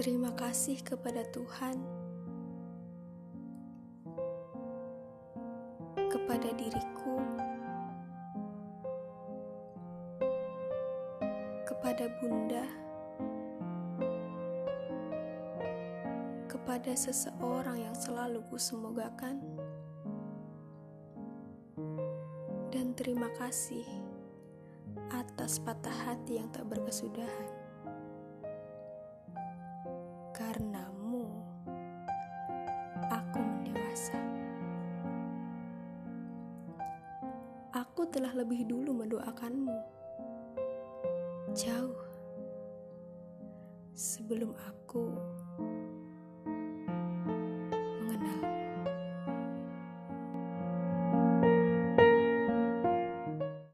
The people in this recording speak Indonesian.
Terima kasih kepada Tuhan, kepada diriku, kepada Bunda, kepada seseorang yang selalu kusemogakan, dan terima kasih atas patah hati yang tak berkesudahan. Aku telah lebih dulu mendoakanmu. Jauh sebelum aku